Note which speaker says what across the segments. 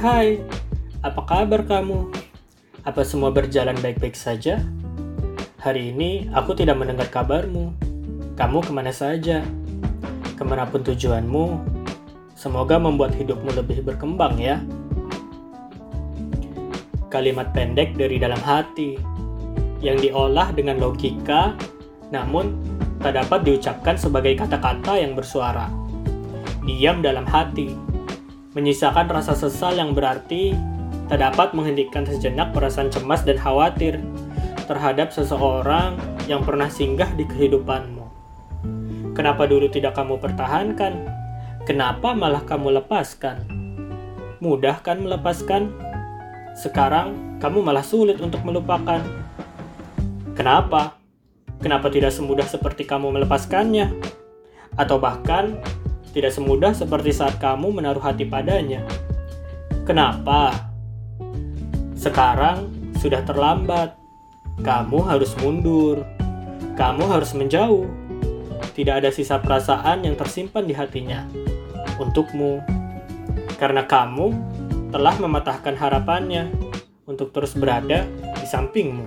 Speaker 1: Hai, apa kabar kamu? Apa semua berjalan baik-baik saja? Hari ini aku tidak mendengar kabarmu. Kamu ke mana saja? Ke mana pun tujuanmu, semoga membuat hidupmu lebih berkembang ya. Kalimat pendek dari dalam hati yang diolah dengan logika, namun tak dapat diucapkan sebagai kata-kata yang bersuara. Diam dalam hati, menyisakan rasa sesal yang berarti tak dapat menghentikan sejenak perasaan cemas dan khawatir terhadap seseorang yang pernah singgah di kehidupanmu. Kenapa dulu tidak kamu pertahankan? Kenapa malah kamu lepaskan? Mudah kan melepaskan? Sekarang kamu malah sulit untuk melupakan. Kenapa? Kenapa tidak semudah seperti kamu melepaskannya? Atau bahkan tidak semudah seperti saat kamu menaruh hati padanya. Kenapa? Sekarang sudah terlambat. Kamu harus mundur. Kamu harus menjauh. Tidak ada sisa perasaan yang tersimpan di hatinya untukmu. Karena kamu telah mematahkan harapannya untuk terus berada di sampingmu.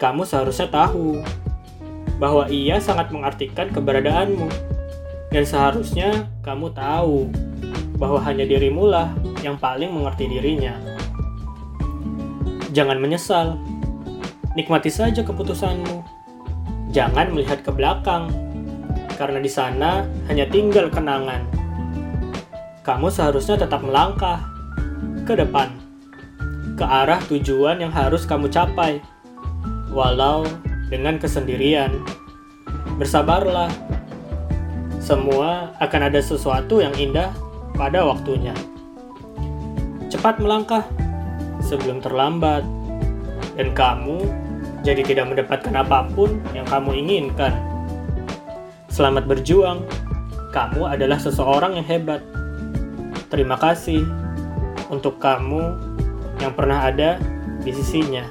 Speaker 1: Kamu seharusnya tahu bahwa ia sangat mengartikan keberadaanmu dan seharusnya kamu tahu bahwa hanya dirimu lah yang paling mengerti dirinya. Jangan menyesal. Nikmati saja keputusanmu. Jangan melihat ke belakang, karena di sana hanya tinggal kenangan. Kamu seharusnya tetap melangkah ke depan, ke arah tujuan yang harus kamu capai, walau dengan kesendirian. Bersabarlah semua akan ada sesuatu yang indah pada waktunya. Cepat melangkah sebelum terlambat, dan kamu jadi tidak mendapatkan apa pun yang kamu inginkan. Selamat berjuang, kamu adalah seseorang yang hebat. Terima kasih untuk kamu yang pernah ada di sisinya.